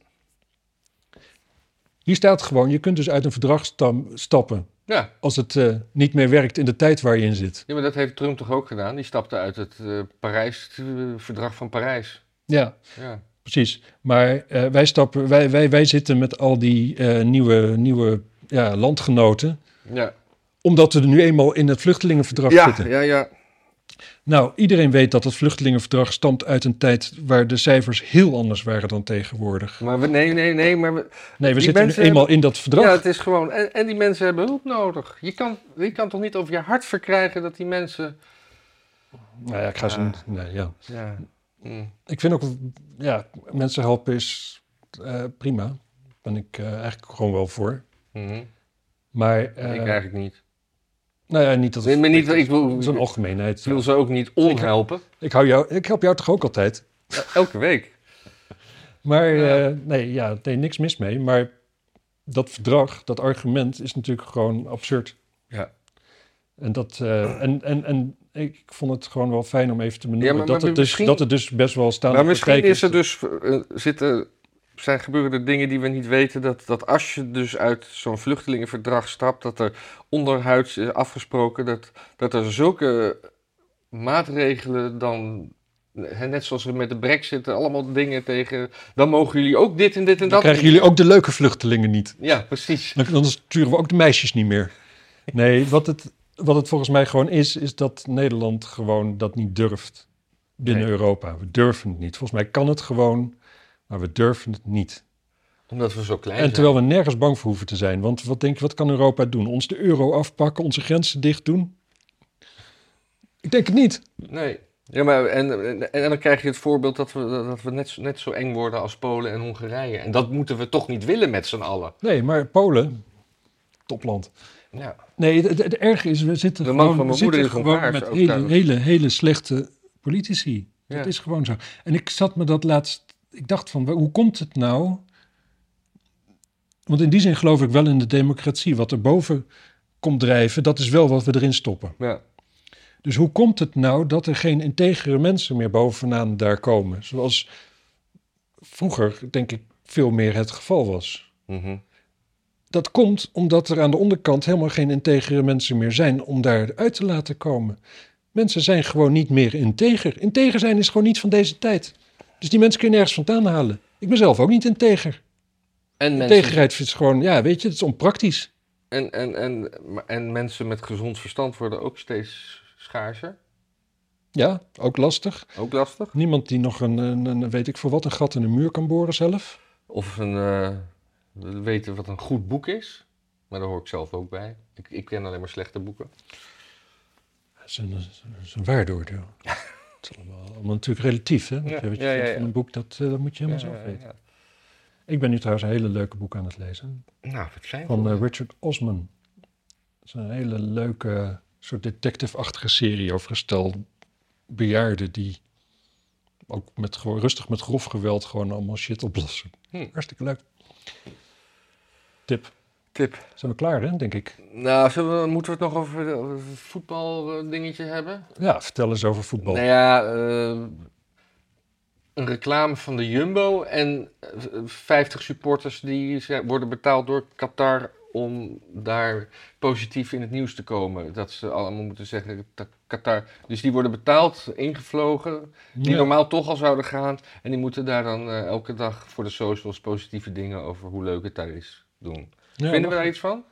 Hier staat gewoon: je kunt dus uit een verdrag stappen. Ja. Als het uh, niet meer werkt in de tijd waar je in zit. Ja, maar dat heeft Trump toch ook gedaan? Die stapte uit het uh, Parijs, uh, verdrag van Parijs. Ja, ja. precies. Maar wij, stappen, wij, wij, wij zitten met al die nieuwe, nieuwe ja, landgenoten. Ja. Omdat we er nu eenmaal in het vluchtelingenverdrag ja, zitten. Ja, ja, nou, iedereen weet dat het vluchtelingenverdrag stamt uit een tijd waar de cijfers heel anders waren dan tegenwoordig. Maar we, nee, nee, nee, maar we, nee, we zitten nu eenmaal in dat verdrag. Ja, het is gewoon, en, en, die mensen hebben hulp nodig. Je kan, je kan toch niet over je hart verkrijgen dat die mensen... Nou ja, ik ga ze, nee, ja. ja. Mm. Ik vind ook, ja, mensen helpen is uh, prima. Daar ben ik uh, eigenlijk gewoon wel voor. Mm Maar... Uh, ik eigenlijk niet. Nou ja, niet dat het, nee, niet, ik wil, zo'n algemeenheid. Ik wil ze ook niet onhelpen. Ik, hou jou, ik help jou toch ook altijd? elke week. maar ja. Uh, nee, ja, nee, niks mis mee. Maar dat verdrag, dat argument is natuurlijk gewoon absurd. Ja. En, dat, uh, en, en, en ik vond het gewoon wel fijn om even te benoemen ja, maar, dat, het dus, dat het dus best wel staan. Maar misschien is er dus, uh, zitten zijn gebeuren er dingen die we niet weten. Dat, dat als je dus uit zo'n vluchtelingenverdrag stapt, dat er onderhuids is afgesproken dat, dat er zulke maatregelen dan. net zoals we met de brexit allemaal dingen tegen. Dan mogen jullie ook dit en dit en dat. Dan krijgen jullie ook de leuke vluchtelingen niet. Ja, precies. Dan, dan sturen we ook de meisjes niet meer. Nee, wat het, wat het volgens mij gewoon is, is dat Nederland gewoon dat niet durft binnen Europa. We durven het niet. Volgens mij kan het gewoon maar we durven het niet. Omdat we zo klein en zijn. terwijl we nergens bang voor hoeven te zijn. Want wat denk je, wat kan Europa doen? Ons de euro afpakken, onze grenzen dicht doen? Ik denk het niet. Nee. Ja, maar en, en, en, dan krijg je het voorbeeld dat we, dat we net, net zo eng worden als Polen en Hongarije. En dat moeten we toch niet willen met z'n allen. Nee, maar Polen, topland. Ja. Nee, het, het, erge is, we zitten de gewoon, van mijn moeder gewoon met hele, hele, hele slechte politici. Dat is gewoon zo. En ik zat me dat laatst ik dacht van, hoe komt het nou? Want in die zin geloof ik wel in de democratie. Wat er boven komt drijven, dat is wel wat we erin stoppen. Ja. Dus hoe komt het nou dat er geen integere mensen meer bovenaan daar komen? Zoals vroeger, denk ik, veel meer het geval was. Mm Dat komt omdat er aan de onderkant helemaal geen integere mensen meer zijn om daar uit te laten komen. Mensen zijn gewoon niet meer integer. Integer zijn is gewoon niet van deze tijd. Dus die mensen kun je nergens vandaan halen. Ik ben zelf ook niet integer. En mensen, tegenrijd is gewoon, ja, weet je, het is onpraktisch. en, en, en, en mensen met gezond verstand worden ook steeds schaarser. Ja, ook lastig. Ook lastig. Niemand die nog een, een, een, weet ik voor wat, een gat in de muur kan boren zelf. Of een, eh, weten wat een goed boek is. Maar daar hoor ik zelf ook bij. Ik, ik ken alleen maar slechte boeken. Dat is een, dat is een waardeoordeel. Het is allemaal, allemaal natuurlijk relatief, hè? Ja, je, wat je ja, van een boek, dat, eh, dat moet je helemaal zelf weten. Ik ben nu trouwens een hele leuke boek aan het lezen. Nou, wat fijn. Van eh. Richard Osman. Dat is een hele leuke soort detective-achtige serie over een stel bejaarden die ook met, gewoon, rustig met grof geweld gewoon allemaal shit oplossen. Hm. Hartstikke leuk. Tip. Tip. Zijn we klaar, hè, denk ik? Nou, we, moeten we het nog over over het voetbaldingetje hebben? Ja, vertel eens over voetbal. Nou ja, eh, een reclame van de Jumbo en eh, 50 supporters die worden betaald door Qatar om daar positief in het nieuws te komen. Dat ze allemaal moeten zeggen, "Ta- Qatar. Dus die worden betaald, ingevlogen, die Ja. normaal toch al zouden gaan. En die moeten daar dan eh, elke dag voor de socials positieve dingen over hoe leuk het daar is doen. Ja, Vinden we daar iets van?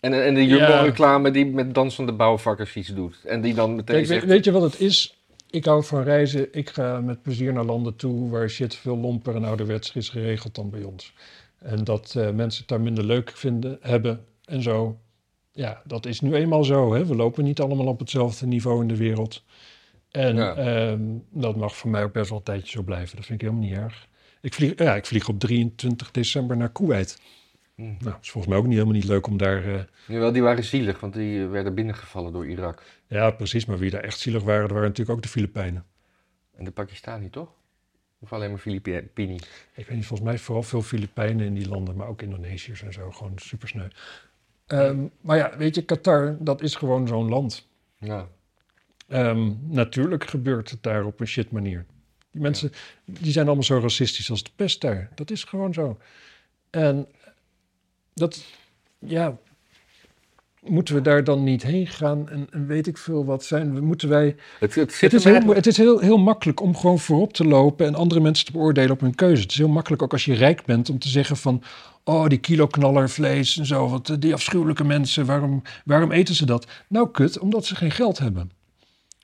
En, en de Jumbo-reclame die met dansende bouwvakkers iets doet. En die dan meteen Kijk, weet, zegt... weet je wat het is? Ik hou van reizen. Ik ga met plezier naar landen toe waar shit veel lomper en ouderwets is geregeld dan bij ons. En dat eh, mensen het daar minder leuk vinden, hebben en zo. Ja, dat is nu eenmaal zo. Hè? We lopen niet allemaal op hetzelfde niveau in de wereld. En Ja. ehm, dat mag voor mij ook best wel een tijdje zo blijven. Dat vind ik helemaal niet erg. Ik vlieg, ja, ik vlieg op 23 december naar Kuwait. Hm. Nou, dat is volgens mij ook niet helemaal niet leuk om daar... eh, Jawel, die waren zielig, want die werden binnengevallen door Irak. ja, precies. Maar wie daar echt zielig waren, dat waren natuurlijk ook de Filipijnen. En de Pakistani, toch? Of alleen maar Filippini? Ik weet niet, volgens mij vooral veel Filipijnen in die landen, maar ook Indonesiërs en zo. Gewoon super sneu. Ehm, maar ja, weet je, Qatar, dat is gewoon zo'n land. Ja. Ehm, natuurlijk gebeurt het daar op een shit manier. Die mensen, die zijn allemaal zo racistisch als de pest daar. Dat is gewoon zo. En dat, ja, moeten we daar dan niet heen gaan en, en weet ik veel wat zijn? we- Moeten wij Het, het, is, heel, het is heel, heel makkelijk om gewoon voorop te lopen en andere mensen te beoordelen op hun keuze. Het is heel makkelijk ook als je rijk bent om te zeggen van... oh, die kiloknaller vlees en zo, wat, eh, die afschuwelijke mensen, waarom, waarom eten ze dat? Nou, kut, omdat ze geen geld hebben.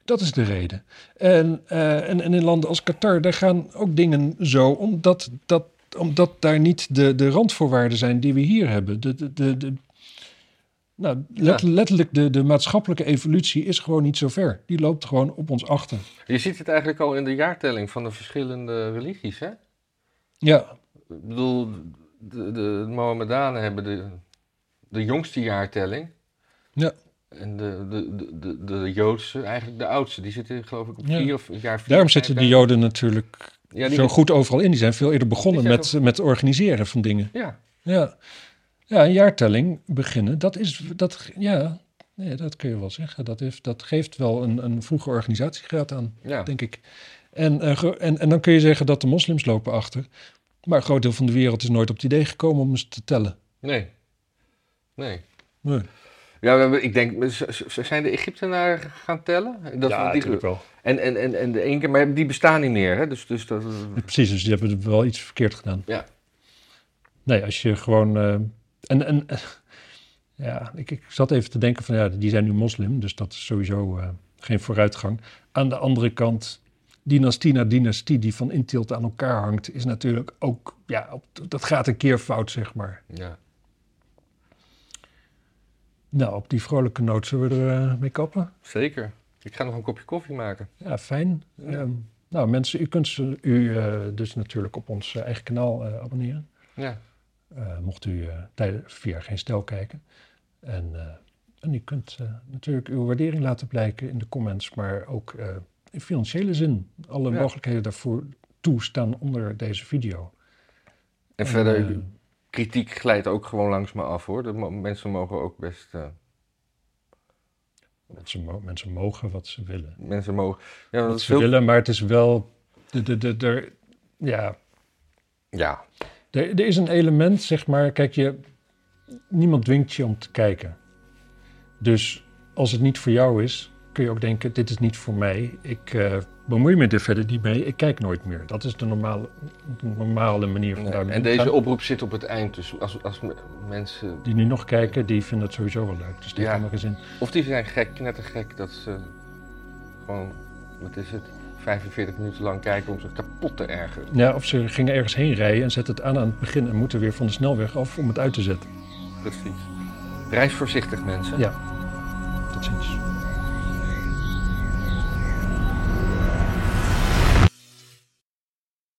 Dat is de reden. En, eh, en, en in landen als Qatar, daar gaan ook dingen zo, omdat, dat, omdat daar niet de, de randvoorwaarden zijn die we hier hebben. De, de, de, de, nou, let- Ja. letterlijk, de, de maatschappelijke evolutie is gewoon niet zo ver. Die loopt gewoon op ons achter. Je ziet het eigenlijk al in de jaartelling van de verschillende religies, hè? Ja, Ik bedoel, de, de Mohammedanen hebben de, de jongste jaartelling. Ja. En de, de, de, de, de Joodse, eigenlijk de oudste, die zitten geloof ik op Ja. vier of jaar vier. daarom zitten de. Joden natuurlijk Ja, die, zo goed overal in. Die zijn veel eerder begonnen Die zijn met, met organiseren van dingen. ja, Ja, ja een jaartelling beginnen, dat is, dat, ja, nee, dat kun je wel zeggen. Dat, heeft, dat geeft wel een, een vroege organisatiegraad aan, ja. denk ik. En, eh, en, en dan kun je zeggen dat de moslims lopen achter. Maar een groot deel van de wereld is nooit op het idee gekomen om ze te tellen. Nee. Nee. Nee. Ja, ik denk, zijn de Egyptenaren gaan tellen? Dat, ja, die, natuurlijk wel. en, en, en, en de keer, maar die bestaan niet meer, hè? Dus, dus dat, Precies, dus die hebben wel iets verkeerd gedaan. Ja. Nee, als je gewoon... eh, en, en eh, ja, ik, ik zat even te denken van ja, die zijn nu moslim, dus dat is sowieso eh, geen vooruitgang. Aan de andere kant, dynastie na dynastie die van intilt aan elkaar hangt, is natuurlijk ook, ja, op, dat gaat een keer fout, zeg maar. ja. Nou, op die vrolijke noot zullen we er eh, mee kappen. Zeker. Ik ga nog een kopje koffie maken. Ja, fijn. Ja. Ehm, nou, mensen, u kunt u eh, dus natuurlijk op ons eh, eigen kanaal abonneren. Ja. Mocht u eh, tijden, via geen stijl kijken. En, en u kunt natuurlijk uw waardering laten blijken in de comments, maar ook in financiële zin. Alle Ja. mogelijkheden daarvoor toestaan onder deze video. En verder, kritiek glijdt ook gewoon langs me af hoor. De mensen mogen ook best. eh, mensen, mo- mensen mogen wat ze willen. mensen mogen. Ja, Wat ze veel- willen, maar het is wel. De, de, de, de, ja, Ja, Er, er is een element, zeg maar, kijk je, niemand dwingt je om te kijken. Dus als het niet voor jou is, kun je ook denken, dit is niet voor mij. Ik uh, bemoei me er verder niet mee. Ik kijk nooit meer. Dat is de normale, de normale manier van nee, En deze oproep zit op het eind. Dus als, als mensen... Die nu nog kijken, die vinden het sowieso wel leuk. Dus die ja. hebben zin. Of die zijn gek, net gek, dat ze gewoon, wat is het, 45 minuten lang kijken om zich kapot te ergeren. Ja, of ze gingen ergens heen rijden en zetten het aan aan het begin en moeten weer van de snelweg af om het uit te zetten. Precies. Reis voorzichtig mensen. Ja. Tot ziens.